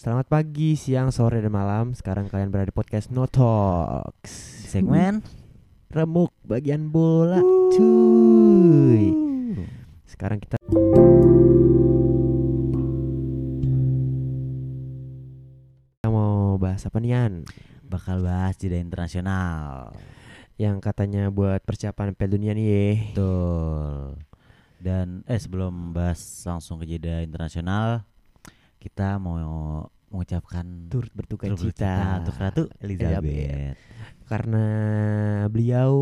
Selamat pagi, siang, sore, dan malam. Sekarang kalian berada di podcast No Talks. segmen remuk bagian bola, cuy. Sekarang kita kita mau bahas apa nih Yan? bakal bahas jeda internasional. Yang katanya buat persiapan Piala Dunia nih. ye. Betul. Dan eh sebelum bahas langsung ke jeda internasional, kita mau mengucapkan Turut berduka turut cita untuk Ratu Elizabeth. karena beliau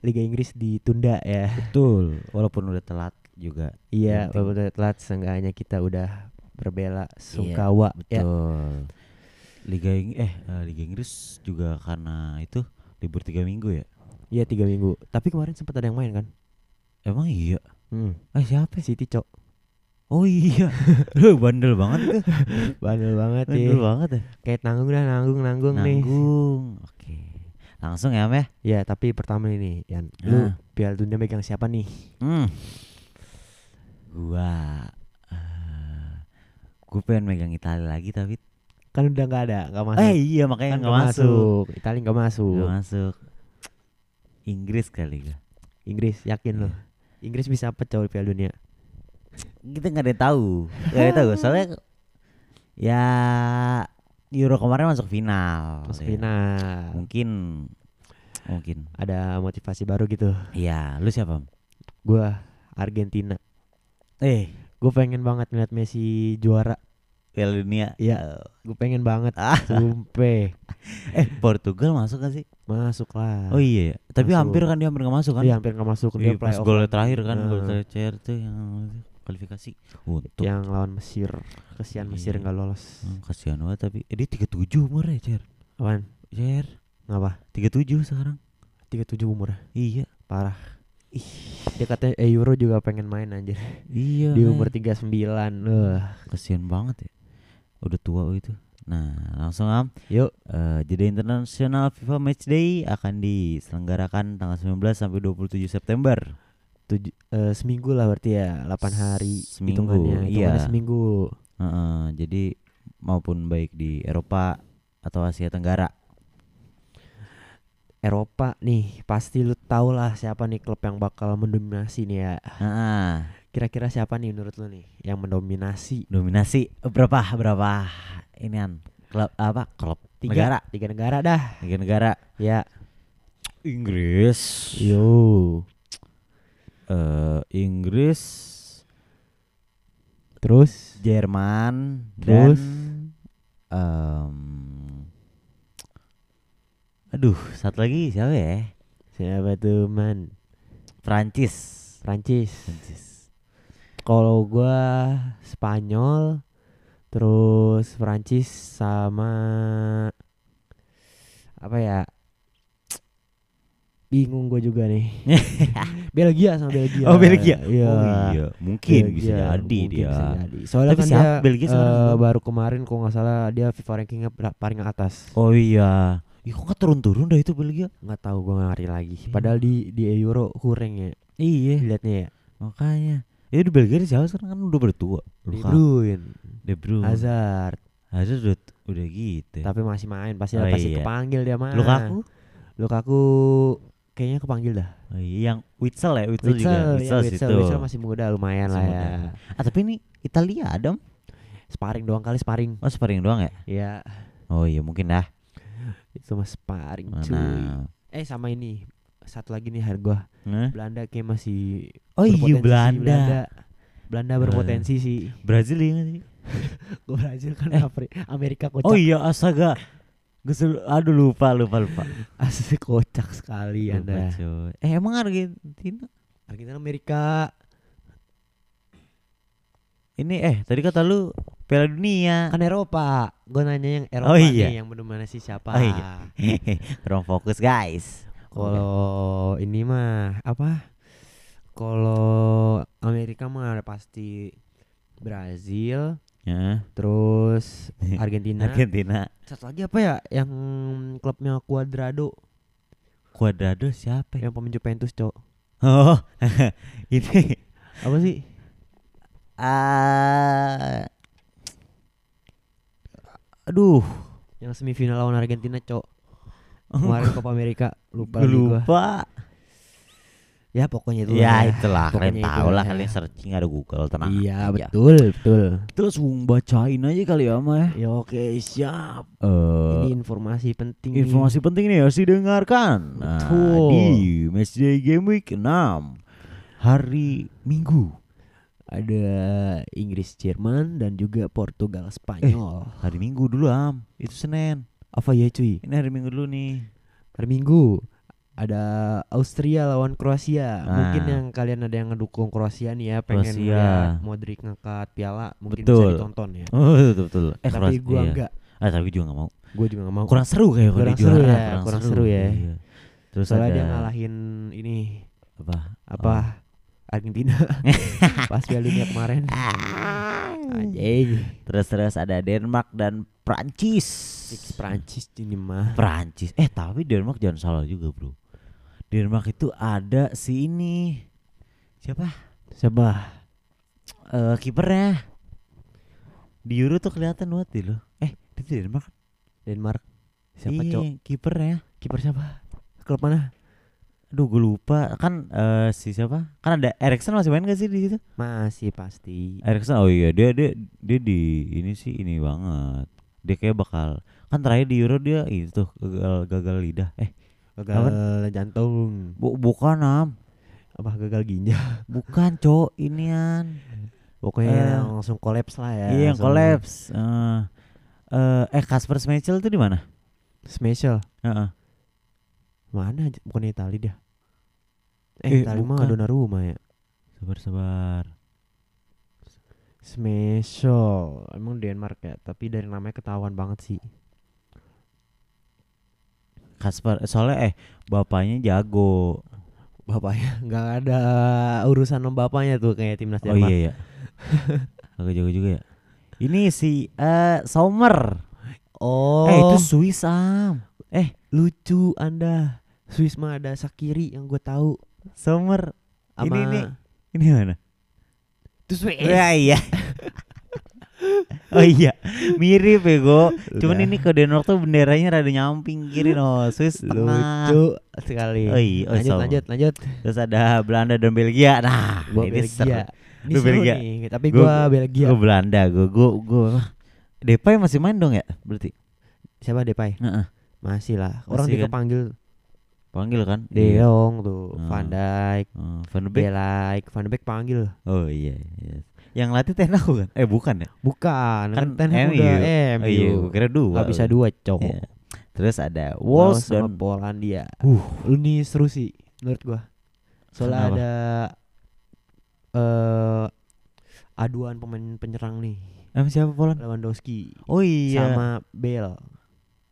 Liga Inggris ditunda ya. Betul. Walaupun udah telat juga. Iya, penting- walaupun udah telat seenggaknya kita udah berbela sungkawa ya. Betul. Liga Ing eh eh, Liga Inggris juga karena itu libur tiga minggu ya. Iya tiga minggu. Tapi kemarin sempat ada yang main kan? Emang iya. Hmm. Eh siapa? City cok. Oh iya. Lu bandel banget itu. Bandel banget Bandel ya. banget ya. Kayak nanggung dah nanggung nanggung, nih. Nanggung. Oke. Langsung ya, Am ya. Ya tapi pertama ini Yan, lu Ah. Piala Dunia megang siapa nih? Hmm. Gua eh gua pengen megang Italia lagi tapi Kan udah nggak ada, nggak masuk. eh iya makanya kan nggak masuk. Italia nggak masuk. Nggak masuk. Inggris kali gua. Inggris yakin Iya. loh. Inggris bisa apa cowok Piala Dunia? Kita nggak ada yang tahu. Nggak ada yang tahu soalnya ya Euro kemarin masuk final. Masuk Ya. final. Mungkin mungkin. Ada motivasi baru gitu. Iya, lu siapa? Gua Argentina. Eh, Gue pengen banget ngeliat Messi juara. Piala Dunia. Iya, gue pengen banget. Ah. Sumpah. Eh, Portugal masuk gak sih? Masuk lah. Oh iya, ya. tapi Masuk. hampir kan dia hampir nggak masuk kan? Iya hampir nggak masuk Iya, dia pas playoff gol lagi. terakhir kan, gol terakhir tuh yang kualifikasi. Untuk yang lawan Mesir. Kesian Mesir Iya. nggak lolos. Hmm, kasihan banget tapi eh, dia 37 umurnya, Cer. Apaan? Cer, Ngapa? 37 sekarang. 37 umur Iya. Parah. Dia katanya eh, Euro juga pengen main anjir. Iya. Di eh. umur 39. Wah. kasihan banget ya. Udah tua itu. Nah, langsung am. Yuk. Eh, jeda internasional FIFA Matchday akan diselenggarakan tanggal 19 sampai 27 September. Tujuh, eh, seminggu lah berarti ya 8 hari Seminggu, hitungannya. iya. Seminggu. Heeh, jadi maupun baik di Eropa atau Asia Tenggara. Eropa nih pasti lu tau lah siapa nih klub yang bakal mendominasi nih ya. Heeh. kira-kira siapa nih menurut lu nih yang mendominasi? Dominasi berapa berapa? Inian klub apa? Klub tiga negara. tiga negara dah. Tiga negara. Ya. Inggris. Yo eh Inggris. Terus? Jerman. Terus? dan em, aduh satu lagi siapa ya? Siapa tuh man? Prancis. Prancis. Prancis. Kalau gua Spanyol terus Prancis sama apa ya bingung gue juga nih. Belgia sama Belgia. Oh Belgia. Iya. Oh iya. Mungkin bisa Belgia, jadi mungkin dia. bisa jadi. soalnya Tapi kan siapa? dia Belgia eh, baru kemarin kok nggak salah dia FIFA rankingnya paling atas. Oh iya. Ih, kok nggak turun-turun dah itu Belgia? Nggak tahu gue ngerti lagi. Iya. padahal di di Euro kurang ya. Iya. Liatnya ya. Makanya. Ya di Belgia di siapa sekarang? Kan udah bertua De. Bruyne. De Bruyne. Hazard. Hazard udah, udah gitu tapi masih main. Pasti Oh, pasti iya. kepanggil dia mah. Lukaku? Lukaku kayaknya kepanggil dah. Oh, iya, yang Witsel ya? Witsel, juga. Witsel, ya, situ. Witsel masih muda lumayan Masih lah muda. ya. Ah tapi ini Italia Om? sparring doang kali sparring. Oh sparring doang ya? Ya oh iya mungkin dah. Itu mah sparring cuy. Mana eh sama ini. Satu lagi nih harga. Nah. Belanda kayak masih oh iya Belanda. Belanda. Belanda berpotensi sih. Brazil iya nggak sih? Gue Brazil kan Eh. Afri- Amerika kocak. Oh iya astaga Gue aduh lupa lupa lupa. Asli kocak sekali Lupa, anda. coy. eh emang Argentina? Argentina Amerika. Ini eh tadi kata lu Piala Dunia. Kan Eropa. Gue nanya yang Eropa Oh, iya. nih Yang mendominasi siapa. Oh, iya. kurang fokus guys. Kalau ini mah Apa? Kalau Amerika mah ada pasti Brazil ya Terus Argentina. Argentina. Satu lagi apa ya? Yang klubnya Cuadrado. Cuadrado siapa? Ya? Yang pemain Juventus cok. Oh ini. Apa sih? Ah. Aduh, yang semifinal lawan Argentina, Cok. Kemarin Copa Amerika, lupa lagi gua. Ya pokoknya itu. Ya lah itulah, kalian Pokoknya tahu lah kalian searching ada Google tenang. Iya, betul, betul. Terus Wung bacain aja kali ya, Mah. Ya oke, siap. Eh, Ini informasi penting nih. informasi penting nih harus didengarkan. Nah, Betul. di Matchday Game Week 6 hari Minggu. ada Inggris, Jerman dan juga Portugal, Spanyol. Hari Minggu dulu Am, itu Senin. Apa ya cuy? Ini hari Minggu dulu nih. Hari Minggu ada Austria lawan Kroasia. Mungkin Nah. yang kalian ada yang ngedukung Kroasia nih ya, pengen Kroasia. lihat Modric ngangkat piala, mungkin bisa Betul. ditonton ya. Oh betul betul. Eh, Tapi gua iya. enggak, Ah tapi juga nggak mau. gua juga gak mau. Kurang seru kayak Kurang seru ya, kurang seru ya. Iya. Terus Soalnya ada dia ngalahin ini apa? apa Argentina pas Piala Dunia kemarin. Anjing. Terus terus ada Denmark dan Prancis. Prancis ini mah. Prancis. Eh tapi Denmark jangan salah juga bro. Denmark itu ada si ini siapa? Siapa? Eh kipernya di Euro tuh kelihatan deh loh. Eh itu Denmark. Denmark. Siapa, Iya, Cok? Kipernya. Kiper siapa? Klub mana? Aduh gue lupa kan eh, si siapa? Kan ada Erikson masih main gak sih di situ? Masih pasti. Erikson oh iya dia dia dia di ini sih ini banget. Dia kayak bakal kan terakhir di Euro dia itu gagal gagal lidah. Eh Gagal jantung. bu, bukan am, Apa gagal ginjal? bukan cok inian. Pokoknya Eh. langsung kolaps lah ya. iya yang kolaps. Eh eh eh Kasper Schmeichel tuh di mana? Special. Heeh. Mana? aja? Bukan Itali dia. Eh, Eh, Itali mah bukan. Donnarumma ya. Sabar sabar. Special. Emang Denmark ya, tapi dari namanya ketahuan banget sih. Kasper soalnya eh bapaknya jago. Bapaknya nggak ada urusan sama bapaknya tuh kayak timnas Oh Denmark. iya ya. Agak jago juga ya. Ini si eh Sommer. Oh, Eh itu Swiss am. Eh lucu Anda. Swiss mah ada Sakiri yang gue tahu. Sommer. Ini ini ini mana? itu Swiss. Ya iya. Oh iya, mirip ya go. Cuman ini ke Denmark tuh benderanya rada nyamping kiri no, Swiss tengah. lucu sekali. Oh iya, oh, lanjut, lanjut, lanjut. Terus ada Belanda dan Belgia. Nah, Gua ini Belgia. Ini seru Belgia. nih, tapi Gua- gua Belgia. Gue Belanda, gue gue gue. Depay masih main dong ya? Berarti. Siapa Depay? Heeh. Masih lah. Orang Masih dia kan? Panggil kan? De Iya. Jong tuh, Hmm. Van Dijk, Van de Beek. Van de Beek panggil. Oh iya, iya. Yang latih Ten Hag kan? Eh bukan ya? Bukan, kan, Kan Ten Hag MU. udah Oh iya, MU. kira dua. Gak bisa dua, cowok. Iya. Terus ada Wolves dan Polandia. Uh. Nih seru sih menurut gua. Soalnya Kenapa? ada eh aduan pemain penyerang nih. Em siapa Poland? Lewandowski Oh iya. sama Bale.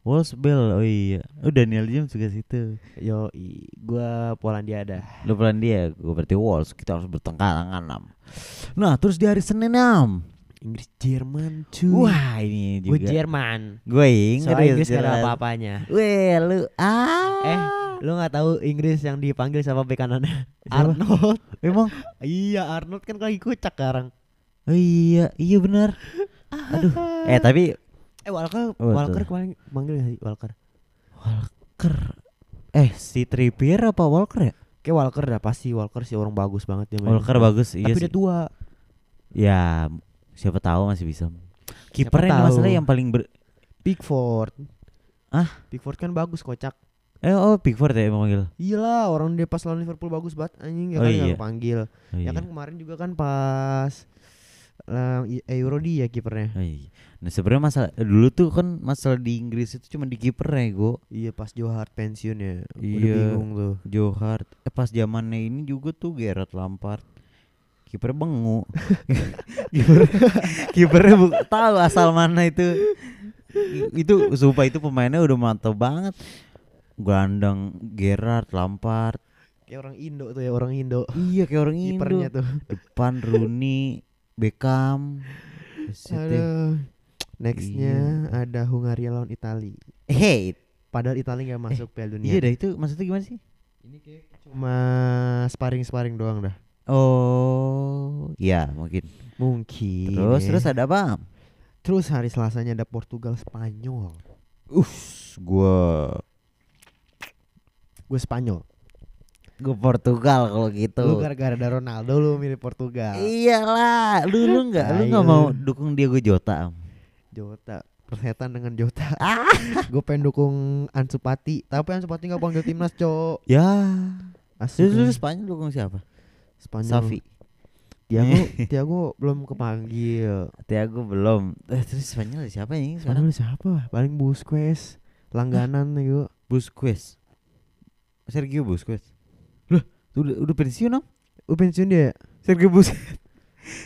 Wolves Bell. Oh iya. Oh Daniel James juga situ. Yo, gua Polandia ada. Lu Polandia, gue berarti Wolves. Kita harus bertengkar tangan Nam. Nah, terus di hari Senin Nam. Inggris Jerman cuy. Wah, ini gue juga. Jerman. Gue Inggris. Soalnya Inggris gak ada apa-apanya. Weh, lu ah. Eh, lu nggak tahu Inggris yang dipanggil sama bek kanannya? Arnold. Emang? iya, Arnold kan lagi kucak sekarang. Oh iya, iya benar. Aduh. Eh, tapi Eh, Walker, Oh, Walker betul. kemarin manggil gak sih Walker? Walker. Eh, si Trippier apa Walker ya? Kayak Walker dah pasti Walker sih orang bagus banget dia main. Walker bagus, iya Tapi sih. dia tua. Ya, siapa tahu masih bisa. Kipernya masalah yang paling ber Pickford. Ah? Pickford kan bagus kocak. Eh, oh Pickford ya emang manggil. Iya lah, orang dia pas lawan Liverpool bagus banget anjing ya Oh kan iya. panggil. Oh, Ya iya. kan kemarin juga kan pas uh, Euro dia kipernya. Oh, iya. Nah sebenarnya masalah dulu tuh kan masalah di Inggris itu cuma di kipernya go Iya pas Joe Hart pensiun ya. Udah Iya. bingung tuh. Joe Hart. Eh pas zamannya ini juga tuh Gerard Lampard. Kiper bengu. kiper kipernya bu- tahu asal mana itu. Itu sumpah itu pemainnya udah mantap banget. Gandang Gerard Lampard. Kayak orang Indo tuh ya, orang Indo. Iya kayak orang Indo. Kipernya tuh. Depan Rooney, Beckham. Aduh. Nextnya Iya. ada Hungaria lawan Itali. Hey, Padahal Itali nggak masuk Piala Dunia. iya dah itu maksudnya gimana sih? Ini kayak cuma sparring-sparring doang dah. Oh, iya mungkin. Mungkin. Terus ya. terus ada apa? Terus hari Selasanya ada Portugal Spanyol. Us, gua Gue Spanyol. Gua Portugal kalau gitu. Lu gara-gara ada Ronaldo lu milih Portugal. Iyalah, lu lu nggak lu nggak mau dukung Diego Jota. Jota persetan dengan Jota. Ah. gue pengen dukung Ansu Fati, tapi Ansu Fati nggak panggil timnas, Cok. Ya. Terus lu kan. Spanyol dukung siapa? Spanyol. Safi. Tiago, Tiago belum kepanggil. Tiago belum. Eh, terus Spanyol siapa ini sekarang? Spanyol siapa? Paling Busquets. Langganan nih gue. Busquets. Sergio Busquets. Udah udah pensiun Am? Udah pensiun dia. Sergio Busquets.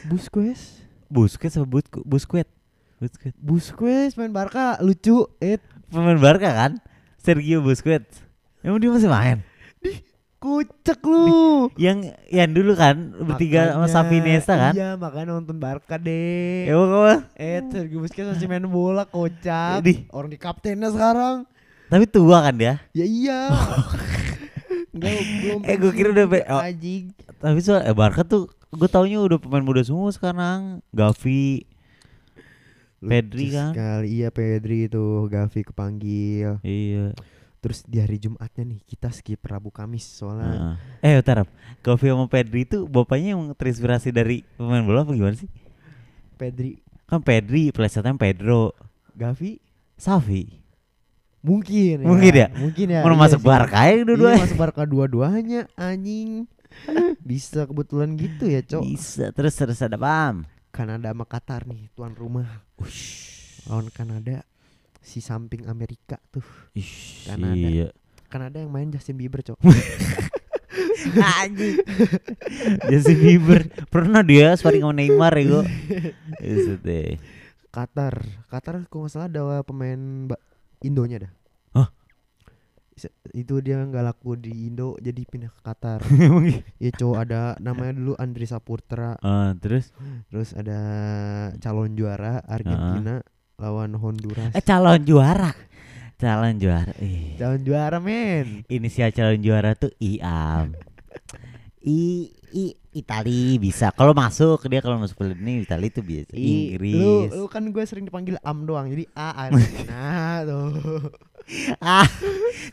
Busquets. Busquets apa Busquets? Busquets. Busquets. Busquets main Barca lucu. Eh, Pemain Barca kan? Sergio Busquets. Emang dia masih main? kocak lu. Yang yang dulu kan bertiga sama Nesta kan? Iya, makanya nonton Barca deh. Emang apa? Eh, Sergio Busquets masih main bola kocak. Di. Orang di kaptennya sekarang. Tapi tua kan dia. Ya iya. Enggak belum. Eh, gua kira udah pe- oh. anjing. Tapi soal eh Barca tuh gue taunya udah pemain muda semua sekarang. Gavi, Pedri Lucu kan? Sekali iya Pedri itu Gavi kepanggil. iya. Terus di hari Jumatnya nih kita skip Rabu Kamis soalnya. Heeh. Eh, bentar. Ap. Gavi sama Pedri itu bapaknya yang terinspirasi dari pemain bola apa gimana sih? Pedri Kan Pedri, plesetan Pedro, Gavi Safi. Mungkin Mungkin ya? Mungkin ya. Mau iya masuk. Barca ya Iya, dua-duanya. masuk Barca dua-duanya anjing. Bisa kebetulan gitu ya, Cok. Bisa. Terus terus ada pam. Kanada sama Qatar nih tuan rumah. Lawan Kanada si samping Amerika tuh. Ish, Kanada. Iya. Kanada yang main Justin Bieber, Cok. Anjing. Justin Bieber pernah dia sparring sama Neymar ya gue. Deh. Qatar. Qatar kalau nggak salah ada pemain Indonya dah. Hah? Itu dia nggak laku di Indo jadi pindah ke Qatar. Ya cowok ada namanya dulu Andri Saputra. Ah, terus Terus ada calon juara Argentina lawan Honduras. eh calon juara. Calon juara. Ih. calon juara men. Inisial calon juara tuh IAM. I I Itali bisa. Kalau masuk dia kalau masuk ke ini Itali tuh biasa. I- Inggris. Lu, lu kan gue sering dipanggil Am doang jadi A Argentina tuh. ah,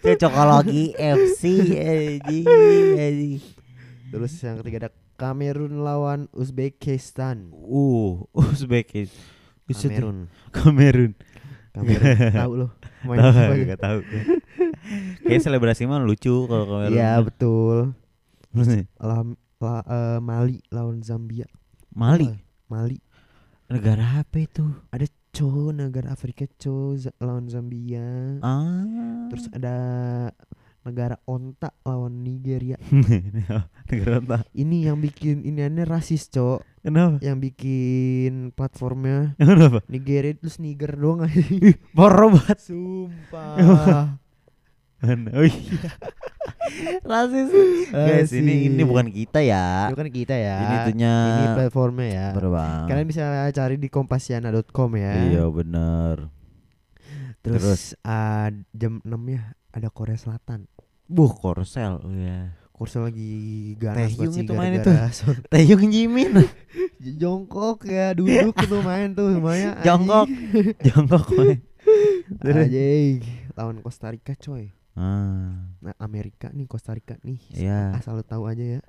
cocokologi FC anjing, anjing. Terus yang ketiga ada Kamerun lawan Uzbekistan. Uh, Uzbekistan. Kamerun. Kamerun. Kamerun tahu. Main Tahu apa gitu? enggak tahu. Kayak selebrasi mah lucu kalau Kamerun. Iya betul. Terus Lam- la- eh, Mali lawan Zambia. Mali. Oh, Mali. Negara apa itu? Co negara Afrika co lawan Zambia. Ah. Terus ada negara onta lawan Nigeria. negara apa? Ini yang bikin iniannya rasis, Cok. Kenapa? Yang bikin platformnya Kenapa? Nigeria terus Niger doang aja. Banget. Sumpah. Oh iya. Rasis. Guys, ini ini bukan kita ya. Itu kan kita ya. Ini itunya Ini platformnya ya. Berbang. Kalian bisa cari di kompasiana.com ya. Iya bener Terus, ah, jam 6 ya ada Korea Selatan. Buh Korsel Iya Korsel lagi ganas Taehyung itu main Son- Taeyong Jimin Jongkok ya duduk itu main tuh semuanya. Jongkok Jongkok main Terus Anjing. Lawan Costa Rica coy. Ah, Nah Amerika nih Costa Rica nih. Iya. Asal lu tahu aja ya.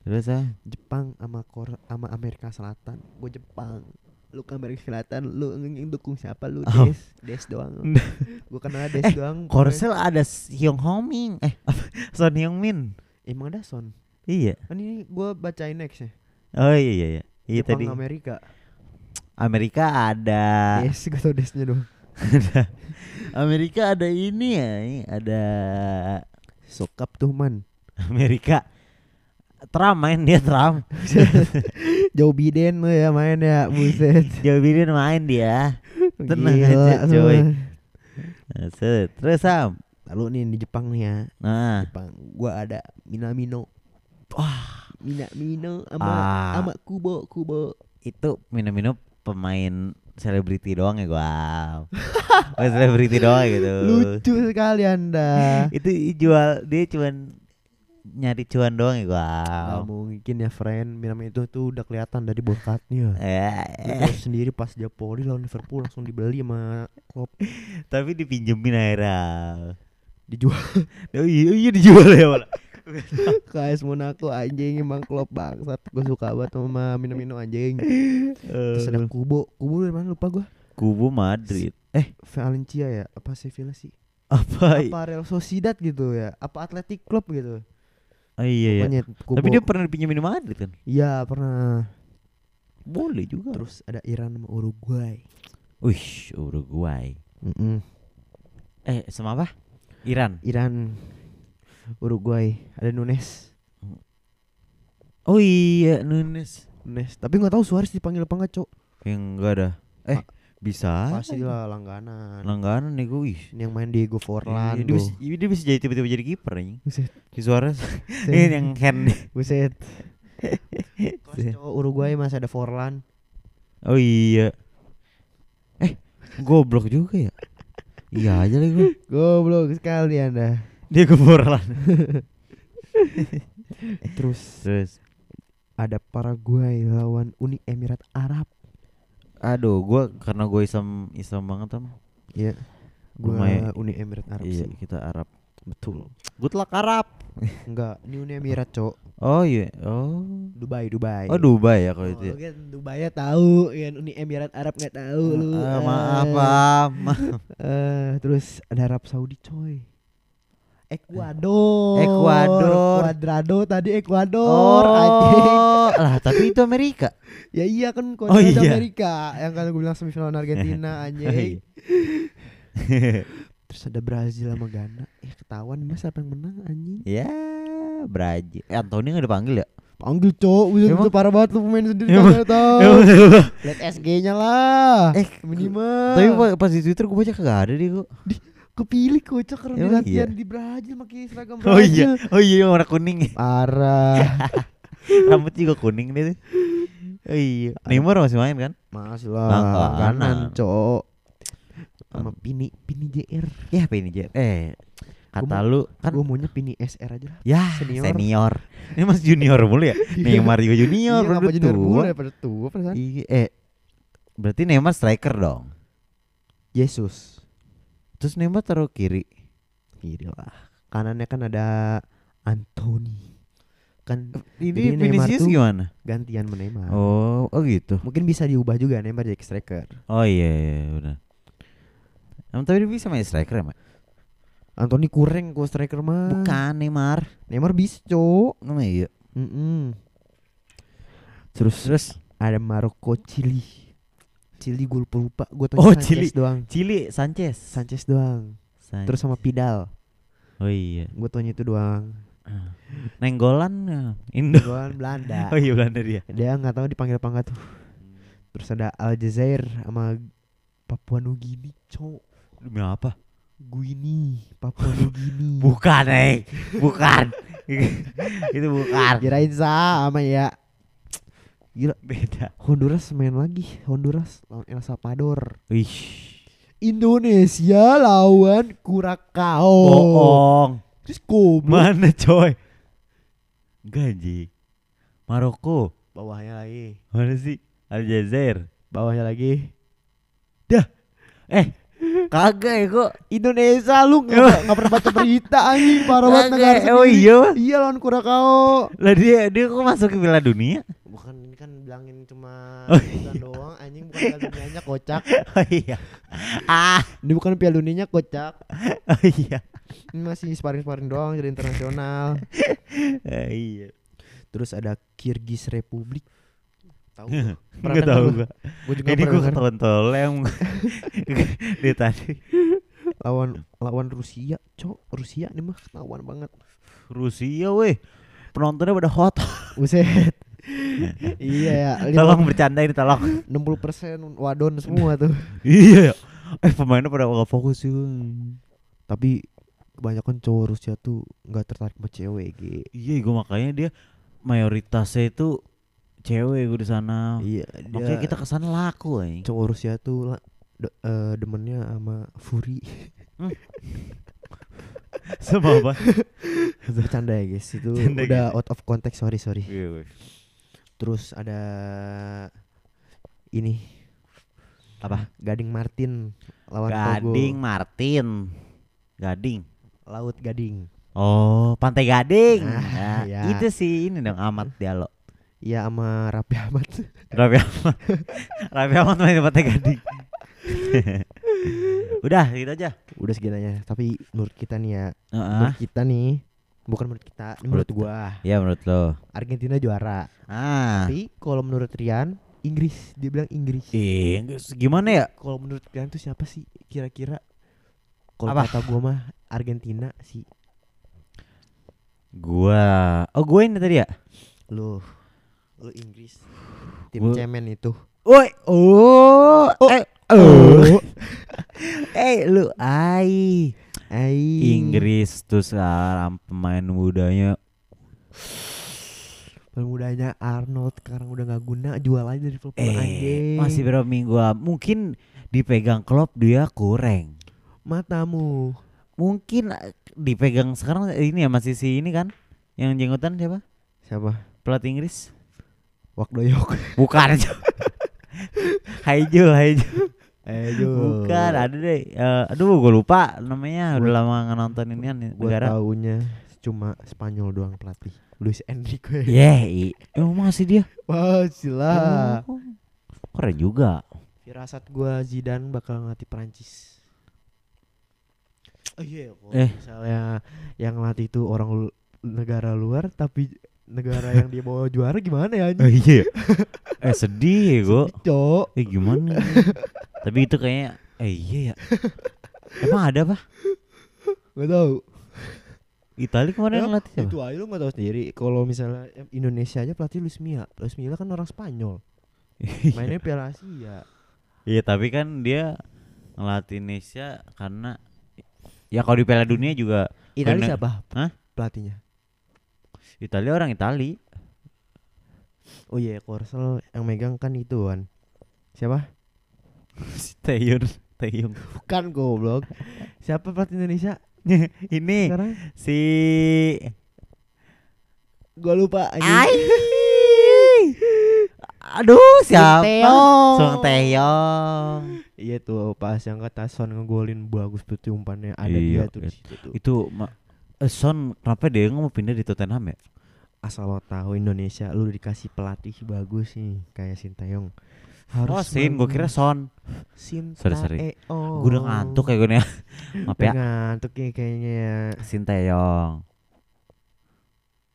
Terus ah Jepang sama Kor sama Amerika Selatan. Gue Jepang. Lu ke Amerika Selatan, lu ng- ng- dukung siapa lu? Oh. Des, Des doang. Gue kenal Des Eh, doang. Korsel ada Hyung Homing Eh? Son Hyung Min Emang ada Son. Iya Kan ini gue bacain next ya. Oh iya iya iya Iya tadi Amerika. Amerika ada Des, gue tau Desnya dong. Amerika ada ini ya ada Sokap tuh man. Amerika Trump main dia Trump Joe Biden lu ya main ya, buset. Joe Biden main dia Tenang Gila aja, coy. Terus Sam Lalu nih di Jepang nih ya. Nah Jepang. Gua ada Minamino. Wah Minamino sama Ah. sama Kubo, Kubo. itu Minamino pemain selebriti doang ya gua Pemain selebriti doang gitu Lucu sekali Anda. Itu jual dia cuman nyari cuan doang ya Gak gua. mungkin ya friend Minam itu tuh udah kelihatan dari bokatnya Eh, sendiri pas dia poli lawan Liverpool langsung dibeli sama Klopp tapi dipinjemin akhirnya. dijual Oh iya, iya dijual ya malah. Ke AS Monaco anjing emang Klopp bangsat gue suka banget sama Minamino anjing terus ada Kubo Kubo dari mana lupa gue Kubu Madrid. Eh, Valencia ya apa Sevilla sih apa? apa Real Sociedad gitu ya apa Athletic Club gitu Oh iya ya. Kubo Tapi dia pernah dipinjemin Madrid kan? iya pernah Boleh juga. terus ada Iran sama Uruguay Wih, Uruguay. Mm-mm. Eh, sama apa? Iran. Iran Uruguay ada Nunes Oh iya, Nunes. Nunes tapi nggak tahu Suarez dipanggil apa enggak cok Yang enggak ada. Eh, bisa. pasti lah langganan Langganan nih gue. Yang main Diego Forlan Iya, dia, bisa, iya, dia bisa jadi tiba-tiba jadi kiper anjing. Buset. Si Suarez. Ini yang hand. Buset. Terus cowok Uruguay masih ada Forlan. Oh iya. Eh, goblok juga ya. Iya aja lah gue. Goblok sekali Anda. Dia keborlan. Terus Terus ada Paraguay lawan Uni Emirat Arab. aduh, gua karena gue Islam Islam banget am. Iya. Gua Lumayan. Uni Emirat Arab Iya, sih. kita Arab. Betul. Good luck Arab. Enggak, ini Uni Emirat, Cok. Oh iya. Oh. Dubai, Dubai. Oh Dubai ya kalau Oh, itu. ya. kan Dubai ya tahu, kan Uni Emirat Arab nggak tahu lu. Ah, maaf, maaf, maaf. eh, terus ada Arab Saudi, coy. Ecuador. Ecuador. Cuadrado tadi Ecuador. anjing. Oh, lah tapi itu Amerika. Ya iya kan Oh, Cuadrado iya. Amerika yang kan gue bilang semifinal Argentina anjing. Terus ada Brazil sama Ghana. Eh ketahuan mas siapa yang menang anjing. ya, Brazil. Eh, Anthony nggak dipanggil ya? Panggil cok, bisa Emang? itu parah banget lu pemain sendiri kagak tahu. Emang- Lihat SG-nya lah. Eh, minimal. Tapi pa- pas di Twitter gue baca kagak ada deh kok. Kepilih kocak karena Emang latihan iya? di Brazil pakai seragam Oh Brazil. iya, oh iya warna kuning. Parah. Rambut juga kuning deh. Oh iya. Neymar masih main kan? Masih lah. Langganan. Langganan, cok. Sama Pini, Pini JR. Ya apa ini Jer? Eh, kata lu kan Gue maunya Pini SR aja lah. ya senior. senior. Ini masih junior mulu ya? Neymar juga junior, iya, ngapa junior tua. mulu daripada tua perasaan. Iya, eh berarti Neymar striker dong. Yesus. Terus Neymar taruh kiri. Kiri lah. Kanannya kan ada Anthony. Kan Jadi Ini Vinicius gimana? gantian Neymar. Oh, oh gitu. Mungkin bisa diubah juga Neymar jadi striker. Oh iya, iya benar. Emang tapi dia bisa main striker emang? Anthony kurang gua striker mah. Bukan Neymar. Neymar bisa, cok. Oh iya. Mm-mm. Terus Terus ada Maroko Chili. Chili gue lupa lupa. Gue tahu Oh, Sanchez Chili. doang. Chili Sanchez. Sanchez doang. San- Terus sama Pidal. Oh iya. Gue taunya itu doang. Nenggolan ya, Indo. Doang Belanda. Oh iya Belanda dia. Dia nggak tahu dipanggil apa enggak tuh. Terus ada Aljazair sama Papua Nugini, cok. Demi apa? Guini, Papua Nugini. Bukan, eh. Bukan. itu bukan. Kirain sama ya. Gila, Beda. Honduras main lagi. Honduras lawan El Salvador. Wih. Indonesia lawan Kurakao. Bohong. Terus goblok. Mana coy? Gaji. Maroko. Bawahnya lagi. Mana sih? Aljazair. Bawahnya lagi. Eh, kagak ya kok. Indonesia lu nggak nggak pernah baca berita anjing parah banget negara Oh sendiri. iya. Pak. Iya lawan Kurakao. Lah dia dia kok masuk ke Piala Dunia? Bukan ini kan bilangin cuma Oh, ikutan doang anjing bukan Piala Dunianya kocak. Oh iya. Ah, Ini bukan Piala Dunianya kocak. oh iya. Ini masih sparring-sparring doang jadi internasional. Eh, iya. Terus ada Kirgis Republik. Tahu? Enggak tahu gua. Gue juga Ini gua ketahuan toleng. Dia tadi lawan lawan Rusia, cok. Rusia nih mah ketahuan banget. Rusia weh. Penontonnya pada hot. Buset. iya ya, tolong bercanda ini tolong. 60% wadon semua tuh. iya. Eh pemainnya pada nggak fokus sih. Tapi kebanyakan cowok Rusia tuh nggak tertarik sama cewek gitu. Iya, gua makanya dia mayoritasnya itu cewek gue di sana. Iya, Makanya kita ke sana laku anjing. cowok Rusia tuh la- de- eh, demennya sama Fury. Sama apa? Bercanda ya guys Itu Bercanda, udah guys. out of context Sorry sorry Iya, Terus ada Ini Apa? Gading Martin Lawan Gading Togo Martin. Gading. Laut Gading Oh, Pantai Gading. Ah, Nah, ya. Itu sih ini dong Amat Diallo. Iya sama Rapi Ahmad Raffi Ahmad. Raffi Ahmad main Pantai Gading. Udah, gitu aja. Udah seginanya Tapi menurut kita nih ya Heeh. Menurut kita nih Bukan menurut kita ini Menurut Menurut gua Ya menurut lo. Argentina juara Ah. Tapi kalau menurut Rian Inggris Dia bilang Inggris Eh, gimana ya? Kalau menurut kalian tuh siapa sih kira-kira? Kalau kata gua mah Argentina sih. Gua Oh, gue ini tadi ya? Lu lu Inggris. Tim cemen itu. Woi, oh, eh, Oh. eh, lu, ai, Ai. Inggris tuh sekarang pemain mudanya, Pemudanya Arnold sekarang udah nggak guna jual aja dari Liverpool eh, anjing. masih berapa minggu? Mungkin dipegang klub dia kurang, matamu. mungkin eh, dipegang sekarang ini ya masih si ini kan, yang jenggotan siapa? Siapa? Pelatih Inggris? Wakdoyok. Bukan, Haijo, Haijo. Ayo. Bukan, ada deh. Eh, aduh, gue lupa namanya. Udah Gua- lama nonton ini kan negara. taunya cuma Spanyol doang pelatih. Luis Enrique. Yeah, i- emang masih dia? Wah, sila. Oh, keren juga. Firasat gua Zidane bakal ngelatih Perancis. Oh iya, kalau Eh. misalnya yang ngelatih itu orang lu- negara luar tapi negara yang dia bawa juara gimana ya anjing? iya. eh sedih ya gue. Cok. Eh gimana? Tapi itu kayaknya, eh iya ya. Emang ada apa? Gak tau Itali kemarin yang latih siapa? Itu aja lu gak tau sendiri Kalau misalnya Indonesia aja pelatih Luis Milla Luis Milla kan orang Spanyol Mainnya Piala Asia Iya tapi kan dia ngelatih Indonesia karena ya kalau di Piala Dunia juga Bener. siapa? Hah? Pelatihnya Italia orang Itali. Oh iya Korsel yang megang kan itu kan Siapa? si Taeyong, Taeyong. Bukan goblok Siapa pelatih Indonesia ini sekarang? si Gua lupa. Aduh, siapa? Song Taeyong. Iya tuh pas yang kata Son ngegolin bagus betul umpannya ada Iya, dia tuh di iya. situ tuh. Itu ma- eh, Son kenapa dia nggak mau pindah di Tottenham ya? Asal lo tahu Indonesia lu dikasih pelatih bagus nih kayak Sintayong. oh, Sin, gue kira Son. Sinta Sorry, sorry. oh. Gue udah ngantuk ya gue nih. Maaf ya. Ngantuk ya kayaknya ya. Sin Taeyong.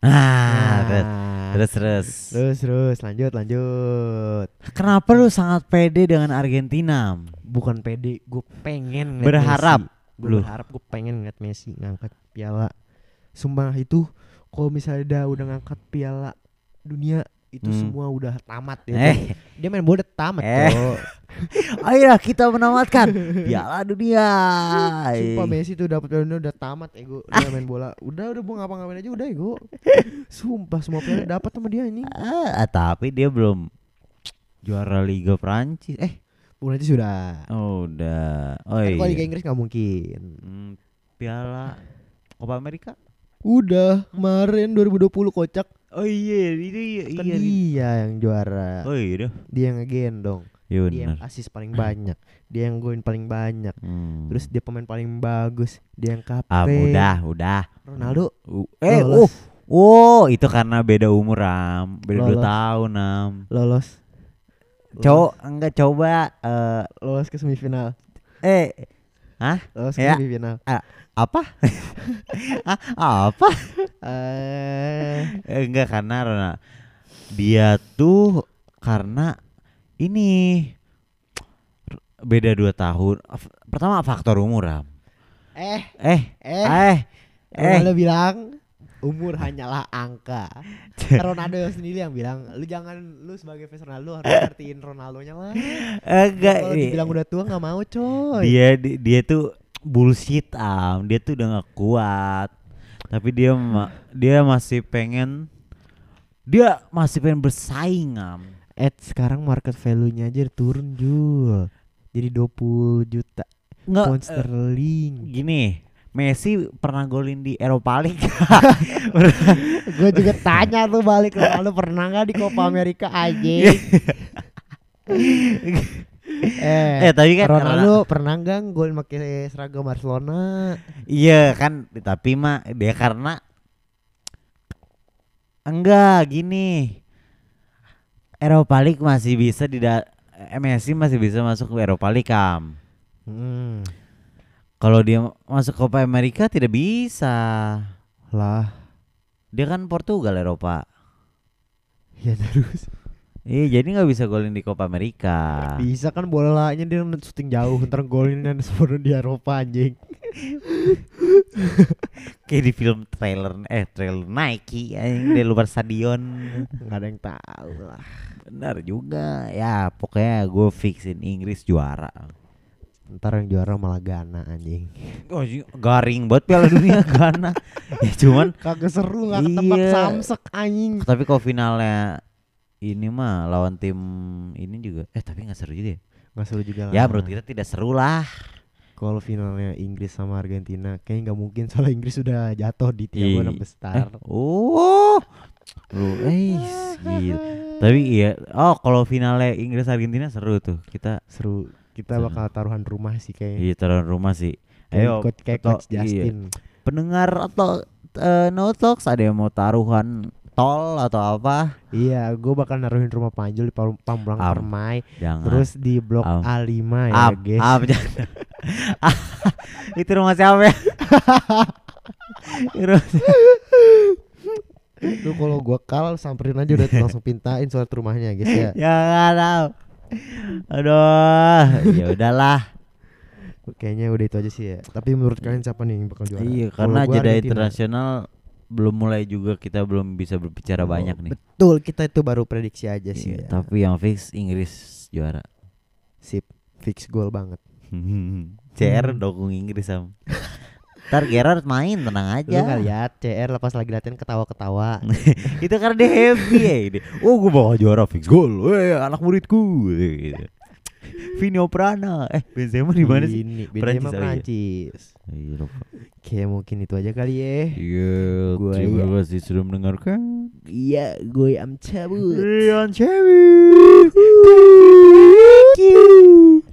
Ah, Nah, terus terus. terus terus lanjut lanjut. Kenapa lu sangat pede dengan Argentina? Bukan pede, gue pengen Berharap. Lu. berharap gue pengen ngeliat Messi ngangkat piala. Sumpah itu kalau misalnya dia udah ngangkat piala dunia itu Hmm. semua udah tamat ya. Eh, Dia main bola tamat Eh. kok. ayo kita menamatkan Piala Dunia. Sumpah Messi tuh dapat piala dunia udah tamat ego. Dia main bola. Udah udah mau ngapa-ngapain aja udah ego. Sumpah semua piala dapat sama dia ini. Ah, tapi dia belum juara Liga Prancis. Eh, Aja sudah. oh, udah. Oh Kan kalau Liga iya. Inggris nggak mungkin. Hmm, Piala Copa Amerika. Udah kemarin 2020 kocak Oh iya, itu iya. kan dia yang juara. Oh iya. Dia yang ngegendong. Iya Dia yang asis paling banyak. Dia yang golin paling banyak. Hmm. Terus dia pemain paling bagus. Dia yang kapten. ah udah, udah. Ronaldo Uh, eh, uh, oh, itu karena beda umur Ram, beda dua Lolos. tahun Ram. lolos. Cowok enggak coba eh lolos ke semifinal. eh Lolos ke Ya. semifinal. apa? ah, apa? Eh, enggak karena Rona dia tuh karena ini beda dua tahun. Pertama faktor umur Ram. eh, Eh, eh, eh, eh. Bilang umur hanyalah angka. Ronaldo sendiri yang bilang, lu jangan lu sebagai fans Ronaldo harus ngertiin Ronaldonya lah. Enggak. Kalau dibilang udah tua nggak mau coy. dia di- dia tuh bullshit am dia tuh udah gak kuat tapi dia ma- dia masih pengen dia masih pengen bersaing am Eh sekarang market value-nya aja turun Jul. Jadi 20 juta nggak pound sterling. gini Messi pernah golin di Eropa League. gue juga tanya tuh balik lalu pernah nggak di Copa America aja eh, eh tapi kan Ronaldo pernah nggak gol pakai seragam Barcelona Iya kan, tapi mah dia karena enggak gini. Eropa League masih bisa di Messi masih bisa masuk ke Eropa League kam. hmm. Kalau dia masuk Copa America tidak bisa. lah Dia kan Portugal Eropa. ya terus Iya, jadi nggak bisa golin di Copa Amerika. bisa kan bolanya dia syuting jauh ntar golin dan seluruh di Eropa anjing Kayak di film trailer eh trailer Nike yang di luar stadion. nggak ada yang tahu lah Benar juga. Ya, pokoknya gue fixin Inggris juara. Ntar yang juara malah Ghana anjing Oh, iya, garing buat Piala Dunia Ghana. ya cuman kagak seru nggak ketebak Iya. samsek anjing tapi kalau finalnya ini mah lawan tim ini juga eh tapi nggak seru juga ya. nggak seru juga lah Ya menurut kita tidak seru lah. kalau finalnya Inggris sama Argentina kayaknya nggak mungkin soalnya Inggris sudah jatuh di tiga Ih, besar Eh, oh. Lu eh gila. Tapi iya, oh kalau finalnya Inggris Argentina seru tuh. Kita seru kita Seru. bakal taruhan rumah sih kayak iya taruh rumah sih. Ayo coach, kayak atau- coach Justin pendengar atau eh, no talks ada yang mau taruhan tol atau apa? iya gue bakal naruhin rumah Panjul di Pam- Pamulang Am. Permai terus di blok Am. A5 ya Ap, guys jangan. Itu rumah siapa ya? Itu kalau gua kal samperin aja udah langsung pintain surat rumahnya guys ya. ya nggak tahu. Aduh, ya udahlah. Kayaknya udah itu aja sih ya. Tapi menurut kalian siapa nih yang bakal juara? Iya, karena jeda internasional belum mulai juga kita belum bisa berbicara Oh, banyak nih. Betul, kita itu baru prediksi aja sih. Iya, ya. Tapi yang fix Inggris juara. Sip, fix gol banget. CR dukung Inggris sam. Ntar Gerard main tenang Lu aja. lihat CR lepas lagi latihan ketawa-ketawa. Itu karena dia happy ya. Dia, Oh gue bakal juara fix gol. Weh anak muridku. Gitu. Vino Prana. Eh Benzema di mana sih? Ini Prancis, Benzema oh iya. Prancis. Iya lupa. Kayak mungkin itu aja kali ya. Iya, Gua terima iya. kasih sudah mendengarkan. Iya, gue am cabut. Rian Cewek. Thank you.